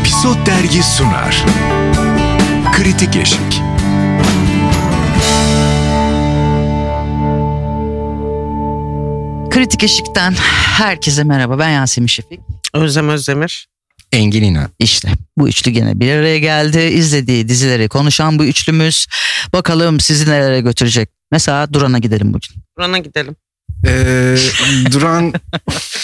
Episod Dergi sunar. Kritik Eşik. Kritik Eşik'ten herkese merhaba. Ben Yasemin Şefik. Özlem Özdemir. Engelina. İşte bu üçlü gene bir araya geldi. İzlediği dizileri konuşan bu üçlümüz. Bakalım sizi nerelere götürecek. Mesela Duran'a gidelim bugün. Duran'a gidelim. Ee, Duran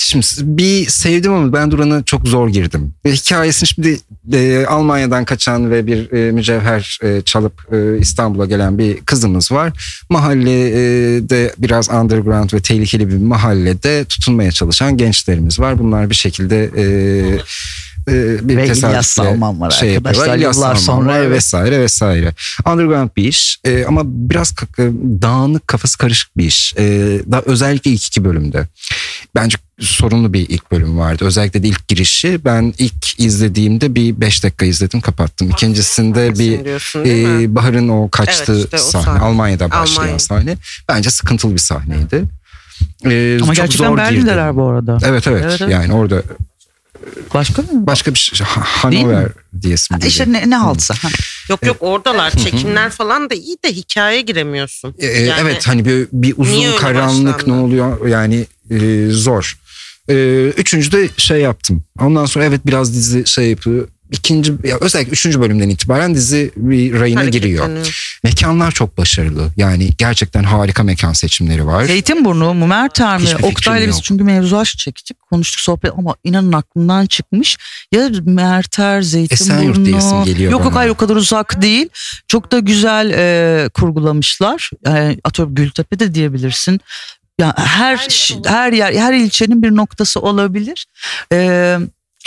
Şimdi bir sevdim ama ben Duran'a çok zor girdim. E, hikayesini şimdi e, Almanya'dan kaçan ve bir e, mücevher e, çalıp e, İstanbul'a gelen bir kızımız var. Mahallede biraz underground ve tehlikeli bir mahallede tutunmaya çalışan gençlerimiz var. Bunlar bir şekilde e, e, bir Ve İlyas Salman var şey arkadaşlar. yapıyorlar. İlyas Yıllar Salman sonra var evet. vesaire vesaire. Underground bir iş e, ama biraz e, dağınık kafası karışık bir iş. E, daha özellikle ilk iki bölümde. Bence sorunlu bir ilk bölüm vardı. Özellikle de ilk girişi. Ben ilk izlediğimde bir beş dakika izledim kapattım. İkincisinde bir diyorsun e, Bahar'ın o kaçtığı Evet, işte o sahne. sahne. Almanya'da başlayan Almanya. sahne. Bence sıkıntılı bir sahneydi. E, Ama çok gerçekten zor Berlin'deler bu arada. Evet, evet Evet, evet. yani orada Başka mı? başka bir şey? Hanover diyesim geliyor. İşte ne, ne haltsa. Ha. Yok yok oradalar. Çekimler falan da iyi de hikayeye giremiyorsun. E, Yani evet hani bir, bir uzun karanlık başlandı? ne oluyor yani e, zor. E, üçüncü de şey yaptım. Ondan sonra evet biraz dizi şey yapıyor. İkinci ya özellikle üçüncü bölümden itibaren dizi bir rayına giriyor. Mekanlar çok başarılı. Yani gerçekten harika mekan seçimleri var. Zeytinburnu? Hiçbir fikrim Oktay'la biz çünkü mevzu aşk çektik. Konuştuk sohbet ama inanın aklımdan çıkmış. Ya Merter, Esenyurt Zeytinburnu. diyesim geliyor Yok yok bana. hayır o kadar uzak değil. Çok da güzel e, kurgulamışlar. Yani atıyorum Gültepe de diyebilirsin. Ya her Her yer her yer her ilçenin bir noktası olabilir. Ee,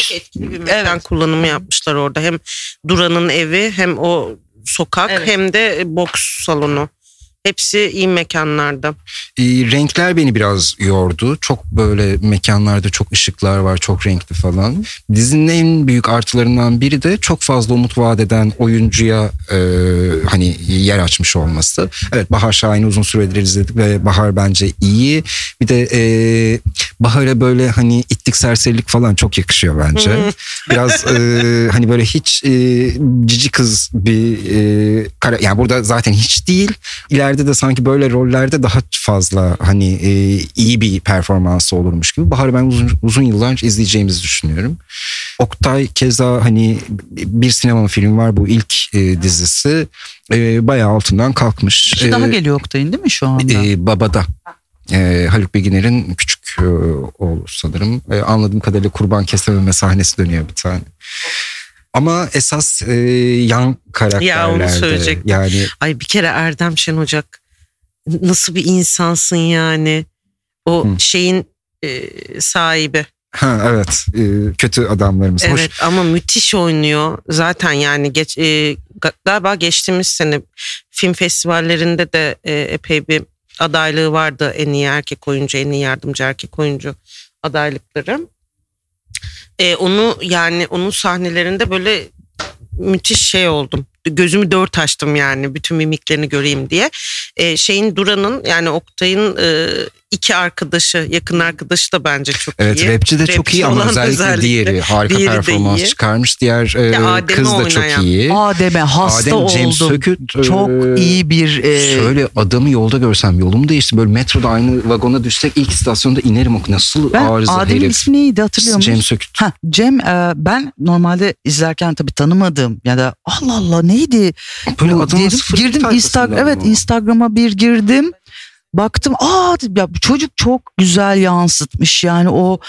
Çok etkili bir mekan Evet. kullanımı yapmışlar orada. Hem Duran'ın evi hem o sokak Evet. hem de boks salonu. Hepsi iyi mekanlarda. E, renkler beni biraz yordu. Çok böyle mekanlarda çok ışıklar var, çok renkli falan. Dizinin en büyük artılarından biri de çok fazla umut vaat eden oyuncuya e, hani yer açmış olması. Evet Bahar Şahin'i uzun süredir izledik ve Bahar bence iyi. Bir de e, Bahar'a böyle hani itlik serserilik falan çok yakışıyor bence. Biraz e, hani böyle hiç e, cici kız bir e, kara, yani burada zaten hiç değil. İleride de sanki böyle rollerde daha fazla hani e, iyi bir performansı olurmuş gibi. Bahar'ı ben uzun, uzun yıllar izleyeceğimizi düşünüyorum. Oktay keza hani bir sinema filmi var bu ilk e, dizisi. E, bayağı altından kalkmış. bir daha E, geliyor Oktay'ın değil mi şu anda? e, Babada. E, Haluk Bilginer'in küçük e, oğlu sanırım. E, anladığım kadarıyla kurban kesememe sahnesi dönüyor bir tane. Ama esas e, yan karakterlerde. Ya onu söyleyecektim. Yani Ay bir kere Erdem Şen Ocak nasıl bir insansın yani. O Hı. şeyin e, sahibi. ha, evet e, kötü adamlarımız. Evet Hoş. ama müthiş oynuyor. Zaten yani geç, e, ga- galiba geçtiğimiz sene film festivallerinde de e, epey bir adaylığı vardı. En iyi erkek oyuncu, en iyi yardımcı erkek oyuncu adaylıkları. E, onu yani onun sahnelerinde böyle müthiş şey oldum. Gözümü dört açtım yani bütün mimiklerini göreyim diye. E, şeyin Duran'ın yani Oktay'ın e, iki arkadaşı, yakın arkadaşı da bence çok Evet iyi. rapçi de çok Rapçi iyi ama özellikle, özellikle diğeri harika diğeri performans iyi. çıkarmış. Diğer e, kız da çok iyi. Adem'e hasta Adem James oldum. Söküt. e, Çok iyi bir e, Şöyle adamı yolda görsem yolum değişti. Böyle metroda aynı vagona düşsek ilk istasyonda inerim. O Nasıl ben arıza Adem'in herif. ismi neydi hatırlıyor musun? Cem Söküt. Ha, Cem e, ben normalde izlerken tabii tanımadığım ya da Allah Allah neydi? Böyle bu girdim Instagram evet. Instagram'a bir girdim. Baktım aa ya bu çocuk çok güzel yansıtmış yani o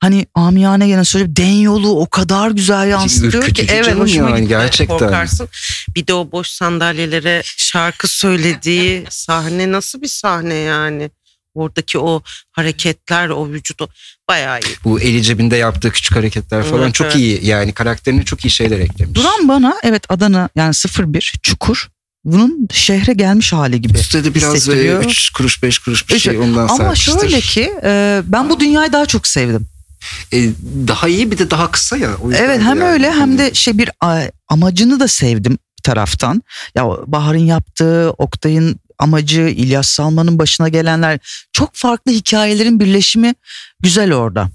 hani amiyane gene söyleyeyim den yolu o kadar güzel yansıtıyor ki evet hoşuma yani, gitti. gerçekten. Korkarsın. Bir de o boş sandalyelere şarkı söylediği sahne nasıl bir sahne yani? Oradaki o hareketler, o vücudu bayağı iyi. Bu eli cebinde yaptığı küçük hareketler falan Evet, çok evet. iyi. Yani karakterine çok iyi şeyler eklemiş. Duran bana evet Adana yani 01 Çukur bunun şehre gelmiş hali gibi. Üstte biraz hissettiriyor. 3 kuruş 5 kuruş bir şey ondan Ama serpiştir. şöyle ki e, ben bu dünyayı daha çok sevdim. E, daha iyi bir de daha kısa ya. O Evet hem yani. öyle hem de şey bir amacını da sevdim bir taraftan. Ya Bahar'ın yaptığı, Oktay'ın amacı, İlyas Salman'ın başına gelenler çok farklı hikayelerin birleşimi güzel orada.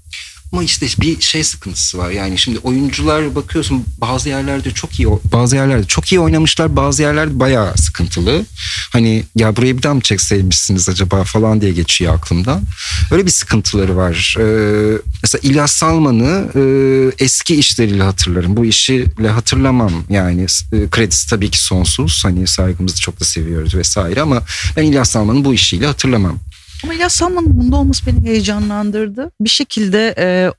Ama işte bir şey sıkıntısı var. Yani şimdi oyuncular bakıyorsun bazı yerlerde çok iyi bazı yerlerde çok iyi oynamışlar. Bazı yerlerde bayağı sıkıntılı. Hani ya buraya bir daha mı çekseymişsiniz acaba falan diye geçiyor aklımdan. Öyle bir sıkıntıları var. Ee, mesela İlyas Salman'ı e, eski işleriyle hatırlarım. Bu işiyle hatırlamam. Yani e, kredisi tabii ki sonsuz. Hani saygımızı çok da seviyoruz vesaire ama ben İlyas Salman'ın bu işiyle hatırlamam. Ama İlyas Salman'ın bunda olması beni heyecanlandırdı. Bir şekilde e,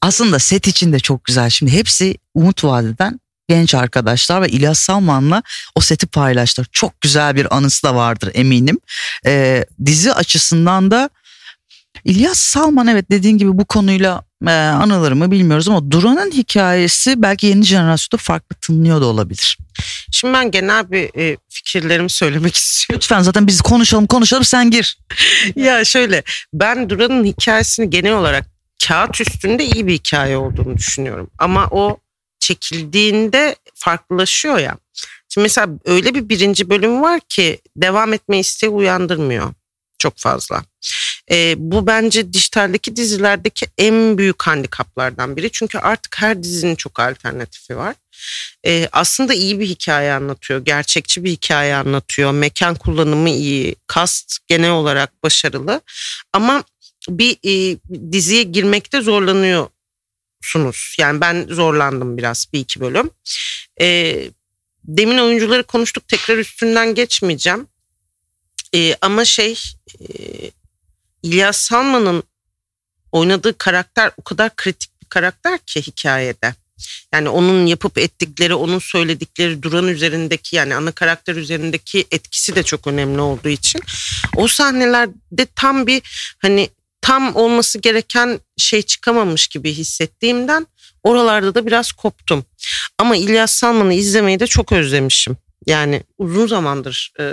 aslında set için de çok güzel. Şimdi hepsi Umut Vadeden genç arkadaşlar ve İlyas Salman'la o seti paylaştılar. Çok güzel bir anısı da vardır eminim. E, dizi açısından da İlyas Salman evet dediğin gibi bu konuyla e, anılır mı bilmiyoruz ama Duran'ın hikayesi belki yeni jenerasyonda farklı tınlıyor da olabilir. Şimdi ben genel bir e, fikirlerimi söylemek istiyorum. Lütfen zaten biz konuşalım konuşalım sen gir. ya şöyle ben Duran'ın hikayesini genel olarak kağıt üstünde iyi bir hikaye olduğunu düşünüyorum. Ama o çekildiğinde farklılaşıyor ya. Şimdi mesela öyle bir birinci bölüm var ki devam etme isteği uyandırmıyor çok fazla. E, bu bence dijitaldeki dizilerdeki en büyük handikaplardan biri. Çünkü artık her dizinin çok alternatifi var. E, aslında iyi bir hikaye anlatıyor. Gerçekçi bir hikaye anlatıyor. Mekan kullanımı iyi. Kast genel olarak başarılı. Ama bir e, diziye girmekte zorlanıyorsunuz. Yani ben zorlandım biraz bir iki bölüm. E, demin oyuncuları konuştuk. Tekrar üstünden geçmeyeceğim. E, ama şey... E, İlyas Salman'ın oynadığı karakter o kadar kritik bir karakter ki hikayede. Yani onun yapıp ettikleri, onun söyledikleri Duran üzerindeki yani ana karakter üzerindeki etkisi de çok önemli olduğu için o sahnelerde tam bir hani tam olması gereken şey çıkamamış gibi hissettiğimden oralarda da biraz koptum. Ama İlyas Salman'ı izlemeyi de çok özlemişim. Yani uzun zamandır e,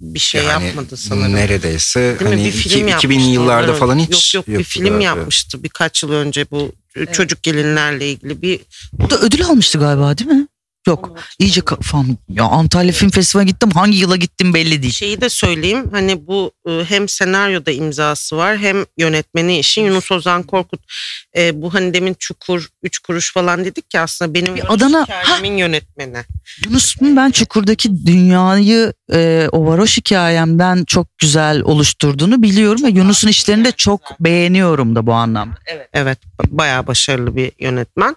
bir şey yani yapmadı sanırım. Neredeyse Değil hani mi? Bir film 2000 yıllarda falan hiç Yok yok bir film yapmıştı birkaç yıl önce bu evet. çocuk gelinlerle ilgili bir. Bu da ödül almıştı galiba değil mi? Yok iyice kafam ya Antalya Film Festivali'ne gittim hangi yıla gittim belli değil. Şeyi de söyleyeyim hani bu e, hem senaryoda imzası var hem yönetmeni işin Yunus Ozan Korkut. E, bu hani demin Çukur, Üç Kuruş falan dedik ki aslında benim bir Adana hikayemin yönetmeni. Yunus'un ben Çukur'daki dünyayı e, o varoş hikayemden çok güzel oluşturduğunu biliyorum ve Yunus'un işlerini de çok beğeniyorum da bu anlamda. Evet, evet bayağı başarılı bir yönetmen.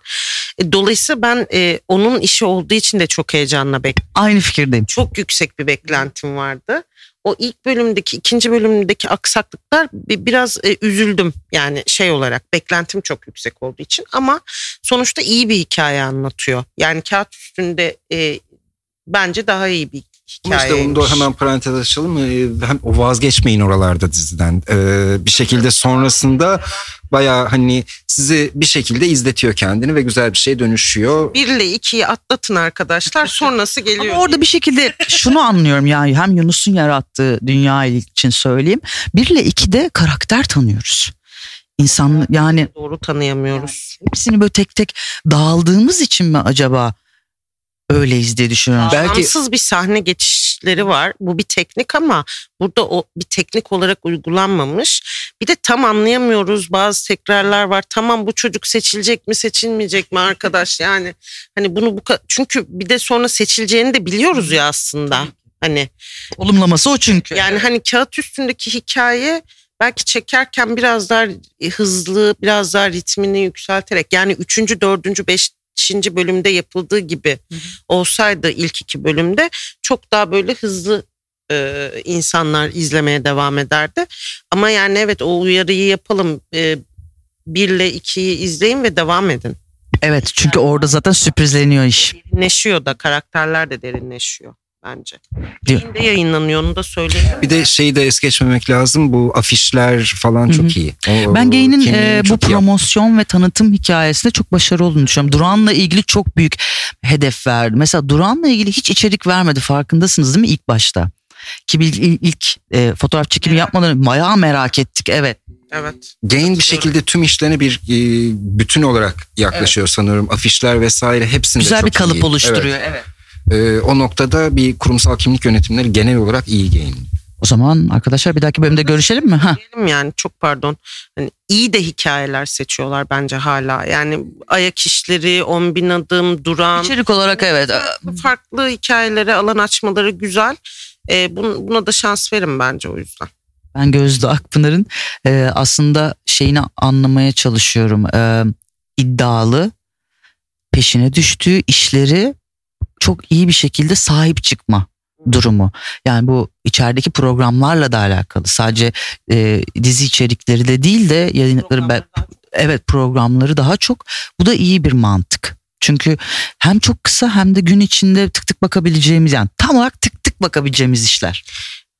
E, dolayısıyla ben e, onun işi olduğu için de çok heyecanla bekliyorum. Aynı fikirdeyim. Çok yüksek bir beklentim vardı. O ilk bölümdeki, ikinci bölümdeki aksaklıklar biraz e, üzüldüm. Yani şey olarak beklentim çok yüksek olduğu için ama sonuçta iyi bir hikaye anlatıyor. Yani kağıt üstünde e, bence daha iyi bir hikaye. İşte onu da hemen parantez açalım. Ee, hem o vazgeçmeyin oralarda diziden. Ee, bir şekilde sonrasında baya hani sizi bir şekilde izletiyor kendini ve güzel bir şey dönüşüyor. Bir ile ikiyi atlatın arkadaşlar sonrası geliyor. Ama orada bir şekilde şunu anlıyorum yani hem Yunus'un yarattığı dünya için söyleyeyim. Bir ile ikide karakter tanıyoruz. İnsan yani doğru tanıyamıyoruz. Yani hepsini böyle tek tek dağıldığımız için mi acaba öyleyiz diye düşünüyorum. Belki bir sahne geçişleri var. Bu bir teknik ama burada o bir teknik olarak uygulanmamış. Bir de tam anlayamıyoruz bazı tekrarlar var. Tamam bu çocuk seçilecek mi seçilmeyecek mi arkadaş yani hani bunu bu çünkü bir de sonra seçileceğini de biliyoruz ya aslında. Hani olumlaması o çünkü. Yani hani kağıt üstündeki hikaye belki çekerken biraz daha hızlı, biraz daha ritmini yükselterek yani üçüncü, dördüncü, beş, 5. bölümde yapıldığı gibi hı hı. olsaydı ilk iki bölümde çok daha böyle hızlı e, insanlar izlemeye devam ederdi. Ama yani evet o uyarıyı yapalım. E, bir ile ikiyi izleyin ve devam edin. Evet çünkü orada zaten sürprizleniyor iş. Derinleşiyor da karakterler de derinleşiyor bence. Yayında yayınlanıyor onu da söyleyeyim. Bir de şeyi de es geçmemek lazım bu afişler falan çok Hı-hı. iyi. O, ben Gain'in e, bu promosyon ve tanıtım hikayesinde çok başarılı olduğunu düşünüyorum. Duran'la ilgili çok büyük hedef verdi. Mesela Duran'la ilgili hiç içerik vermedi farkındasınız değil mi ilk başta? Ki ilk, ilk e, fotoğraf çekimi evet. yapmadan bayağı merak ettik evet. Evet. Gain bir şekilde tüm işlerine bir e, bütün olarak yaklaşıyor evet. sanıyorum. Afişler vesaire hepsinde Güzel çok bir kalıp iyi. oluşturuyor evet. evet. E, o noktada bir kurumsal kimlik yönetimleri genel olarak iyi gain. O zaman arkadaşlar bir dahaki bölümde görüşelim mi? Ha. Diyelim yani çok pardon. Hani iyi de hikayeler seçiyorlar bence hala. Yani ayak işleri, on bin adım, duran. İçerik olarak evet. farklı, hikayelere alan açmaları güzel. Ee, bun- buna da şans verin bence o yüzden. Ben Gözde Akpınar'ın e, aslında şeyini anlamaya çalışıyorum. E, iddialı, peşine düştüğü işleri çok iyi bir şekilde sahip çıkma durumu. Yani bu içerideki programlarla da alakalı. Sadece e, dizi içerikleri de değil de yayınlıkları be- evet programları daha çok. Bu da iyi bir mantık. Çünkü hem çok kısa hem de gün içinde tık tık bakabileceğimiz yani tam olarak tık tık bakabileceğimiz işler.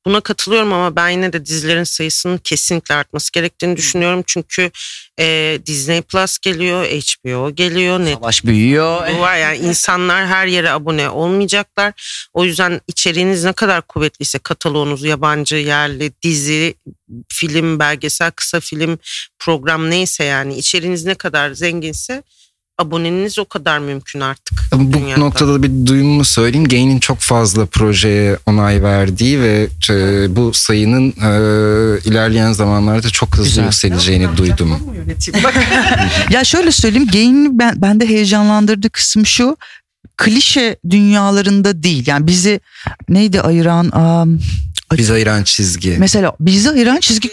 Buna katılıyorum ama ben yine de dizilerin sayısının kesinlikle artması gerektiğini düşünüyorum. Çünkü e, Disney Plus geliyor, HBO geliyor, Netflix Savaş büyüyor. Bu var yani insanlar her yere abone olmayacaklar. O yüzden içeriğiniz ne kadar kuvvetliyse kataloğunuz yabancı, yerli, dizi, film, belgesel, kısa film, program neyse yani içeriğiniz ne kadar zenginse aboneniz o kadar mümkün artık. Bu dünyada. noktada bir duyumumu söyleyeyim. Gain'in çok fazla projeye onay verdiği ve e, bu sayının e, ilerleyen zamanlarda çok hızlı Güzel. yükseleceğini duydum. Ya şöyle söyleyeyim Gain'in ben, bende heyecanlandırdığı kısım şu. Klişe dünyalarında değil. Yani bizi neydi ayıran am, Biz ayıran çizgi. mesela bizi ayıran çizgi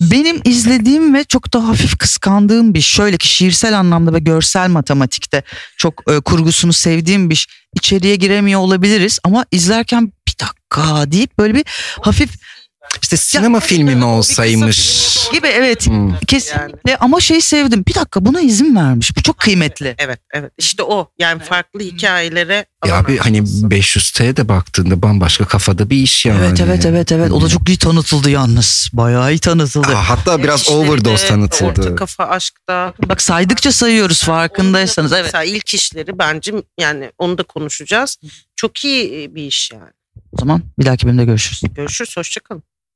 benim izlediğim ve çok da hafif kıskandığım bir şöyle ki şiirsel anlamda ve görsel matematikte çok e, kurgusunu sevdiğim bir içeriye giremiyor olabiliriz ama izlerken bir dakika deyip böyle bir hafif İşte sinema filmi mi olsaymış? gibi evet Hmm. kesinlikle ama şey sevdim bir dakika buna izin vermiş bu çok kıymetli. Evet evet işte o yani farklı hikayelere Ya abi hani açması. 500T'ye de baktığında bambaşka kafada bir iş yani. Evet evet evet evet o da çok iyi tanıtıldı yalnız bayağı iyi tanıtıldı. Aa, hatta biraz İşleri overdose tanıtıldı. Orta kafa aşkta. Bak saydıkça sayıyoruz farkındaysanız evet. Mesela ilk işleri bence yani onu da konuşacağız. Çok iyi bir iş yani. O zaman bir dahaki bölümde görüşürüz. Görüşürüz hoşçakalın.